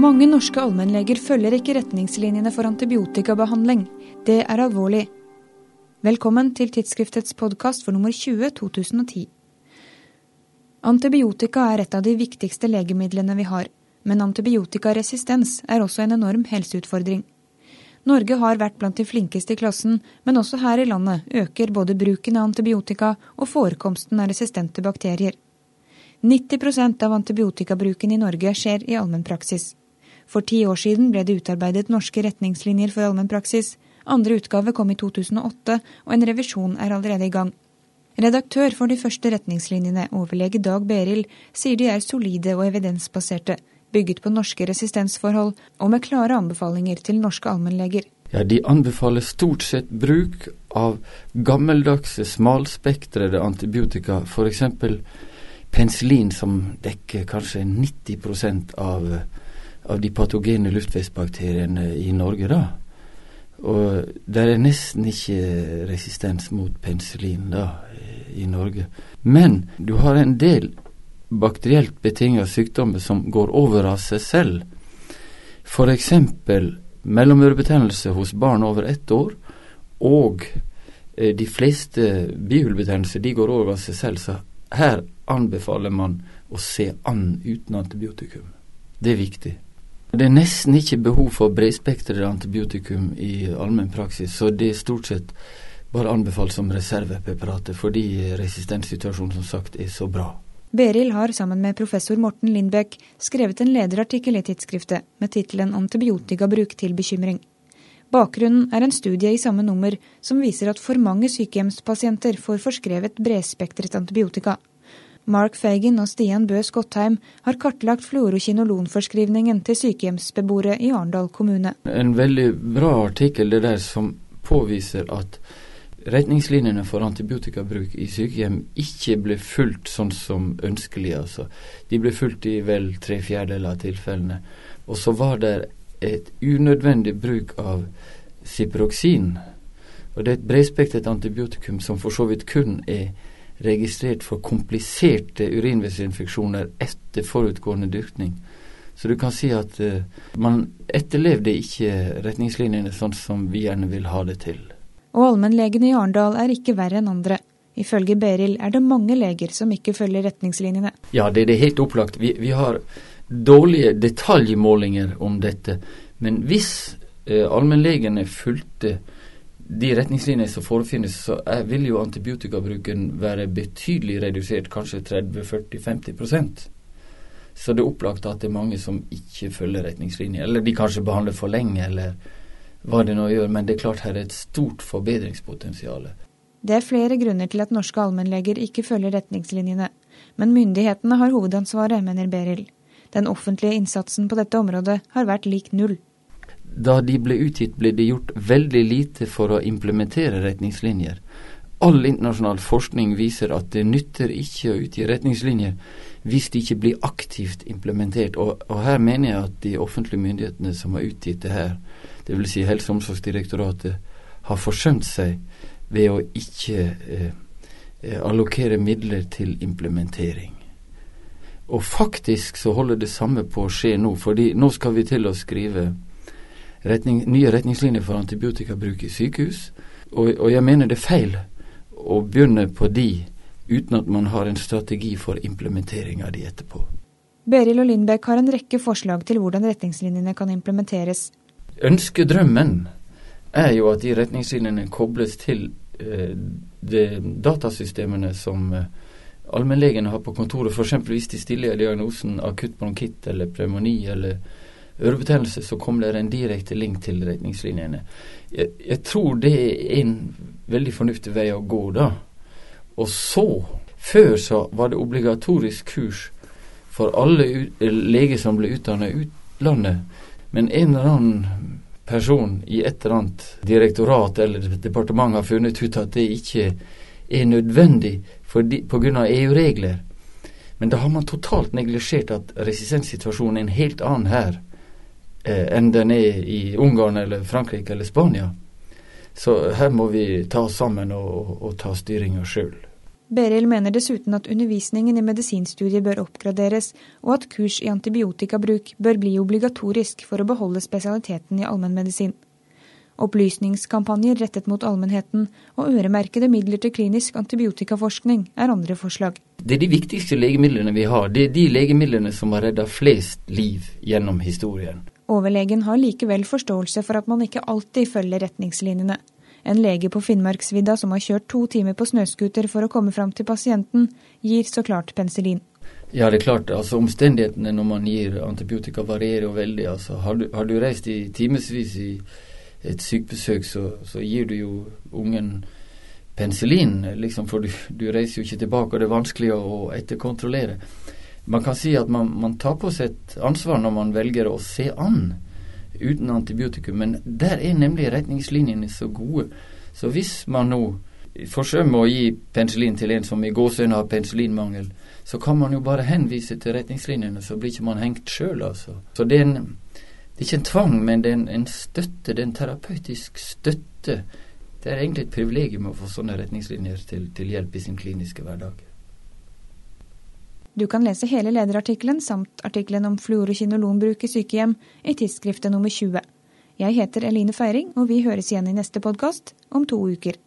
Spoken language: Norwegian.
Mange norske allmennleger følger ikke retningslinjene for antibiotikabehandling. Det er alvorlig. Velkommen til tidsskriftets podkast for nummer 20 2010. Antibiotika er et av de viktigste legemidlene vi har, men antibiotikaresistens er også en enorm helseutfordring. Norge har vært blant de flinkeste i klassen, men også her i landet øker både bruken av antibiotika og forekomsten av resistente bakterier. 90% av antibiotikabruken i Norge skjer i allmennpraksis. For ti år siden ble det utarbeidet norske retningslinjer for allmennpraksis. Andre utgave kom i 2008, og en revisjon er allerede i gang. Redaktør for de første retningslinjene, overlege Dag Beril, sier de er solide og evidensbaserte, bygget på norske resistensforhold og med klare anbefalinger til norske allmennleger. Ja, De anbefaler stort sett bruk av gammeldagse, smalspektrede antibiotika, f.eks. penicillin, som dekker kanskje 90% av, av de patogene luftveisbakteriene i Norge. da. Og det er nesten ikke resistens mot penicillin da, i Norge. Men du har en del bakterielt betinga sykdommer som går over av seg selv. F.eks. mellomørebetennelse hos barn over ett år, og eh, de fleste bihulebetennelser de går over av seg selv. Så her anbefaler man å se an uten antibiotikum. Det er viktig. Det er nesten ikke behov for bredspektret antibiotikum i allmenn praksis, så det er stort sett bare anbefalt som reservepreparater fordi resistenssituasjonen som sagt er så bra. Beril har sammen med professor Morten Lindbekk skrevet en lederartikkel i tidsskriftet med tittelen 'Antibiotikabruk til bekymring'. Bakgrunnen er en studie i samme nummer som viser at for mange sykehjemspasienter får forskrevet bredspektret antibiotika. Mark Fagan og Stian Bø Skottheim har kartlagt fluorokinolonforskrivningen til sykehjemsbeboere i Arendal kommune. En veldig bra artikkel det der som påviser at retningslinjene for antibiotikabruk i sykehjem ikke ble fulgt sånn som ønskelig. altså. De ble fulgt i vel tre fjerdedeler av tilfellene. Og så var det et unødvendig bruk av ciproksin. Og det er et bredspektret antibiotikum som for så vidt kun er registrert for kompliserte urinveisinfeksjoner etter forutgående dyrkning. Så du kan si at uh, man etterlevde ikke retningslinjene sånn som vi gjerne vil ha det til. Og allmennlegene i Arendal er ikke verre enn andre. Ifølge Beril er det mange leger som ikke følger retningslinjene. Ja, det, det er helt opplagt. Vi, vi, har dårlige detaljmålinger om dette. Men hvis uh, allmennlegene fulgte de retningslinjene som forefinnes, så vil jo antibiotikabruken være betydelig redusert, kanskje 30-40-50% Så det er opplagt at det er mange som ikke følger retningslinjer. Eller de kanskje behandler for lenge, eller hva det nå gjør. Men det er klart her er et stort forbedringspotensial. Det er flere grunner til at norske allmennleger ikke følger retningslinjene. Men myndighetene har hovedansvaret, mener Beril. Den offentlige innsatsen på dette området har vært lik null. Da de ble utgitt, ble det gjort veldig lite for å implementere retningslinjer. All internasjonal forskning viser at det nytter ikke å utgi retningslinjer hvis de ikke blir aktivt implementert. Og, og her mener jeg at de offentlige myndighetene som har utgitt det her, dvs. Si Helse- og omsorgsdirektoratet, har forsømt seg ved å ikke eh, eh, allokere midler til implementering. Og faktisk så holder det samme på å skje nå, fordi nå skal vi til å skrive retning, nye retningslinjer for antibiotikabruk i sykehus. Og, og, jeg mener det er feil å begynne på de uten at man har en strategi for implementering av de etterpå. Beril og Lindbekk har en rekke forslag til hvordan retningslinjene kan implementeres. Ønskedrømmen er jo at de retningslinjene kobles til eh, de datasystemene som eh, allmennlegene har på kontoret. F.eks. hvis de stiller diagnosen akutt bronkitt eller pneumoni eller ørebetennelse, så kommer det en direkte link til retningslinjene. Jeg, jeg, tror det er en veldig fornuftig vei å gå, da. Og så, før så var det obligatorisk kurs for alle leger som ble utdannet i utlandet. Men en eller annen person i et eller annet direktorat eller departement har funnet ut at det ikke er nødvendig pga. EU-regler. Men da har man totalt neglisjert at resistenssituasjonen er en helt annen her eh, enn den er i Ungarn eller Frankrike eller Spania. Så her må vi ta oss sammen og, og ta styringa sjøl. Beryl mener dessuten at undervisningen i medisinstudiet bør oppgraderes, og at kurs i antibiotikabruk bør bli obligatorisk for å beholde spesialiteten i allmennmedisin. Opplysningskampanjer rettet mot allmennheten og øremerkede midler til klinisk antibiotikaforskning er andre forslag. Det er de viktigste legemidlene vi har. Det er de legemidlene som har redda flest liv gjennom historien. Overlegen har likevel forståelse for at man ikke alltid følger retningslinjene. En lege på Finnmarksvidda som har kjørt to timer på snøscooter for å komme fram til pasienten, gir så klart penicillin. Ja, det er klart. altså Omstendighetene når man gir antibiotika varierer jo veldig. altså Har du, har du reist i timevis i et sykebesøk, så, så, gir du jo ungen penicillin, liksom, for du, du, reiser jo ikke tilbake, og det er vanskelig å, etterkontrollere. Man kan si at man, man, tar på seg et ansvar når man velger å se an uten antibiotikum, men der er nemlig retningslinjene så gode. Så hvis man nå forsømmer å gi penicillin til en som i gåsehudene har penicillinmangel, så kan man jo bare henvise til retningslinjene, så blir ikke man hengt sjøl, altså. Så det er en det er ikke en tvang, men det er en, en støtte. Det er en terapeutisk støtte. Det er egentlig et privilegium å få sånne retningslinjer til, til hjelp i sin kliniske hverdag. Du kan lese hele lederartikkelen samt artikkelen om fluorokinolonbruk i sykehjem i tidsskriftet nummer 20. Jeg heter Eline Feiring, og vi høres igjen i neste podkast om to uker.